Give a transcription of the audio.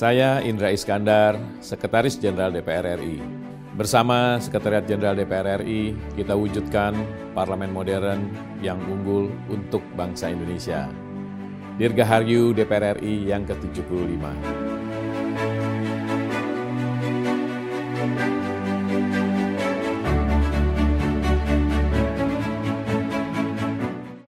Saya Indra Iskandar, Sekretaris Jenderal DPR RI. Bersama Sekretariat Jenderal DPR RI, kita wujudkan parlemen modern yang unggul untuk bangsa Indonesia. Dirgahayu DPR RI yang ke-75.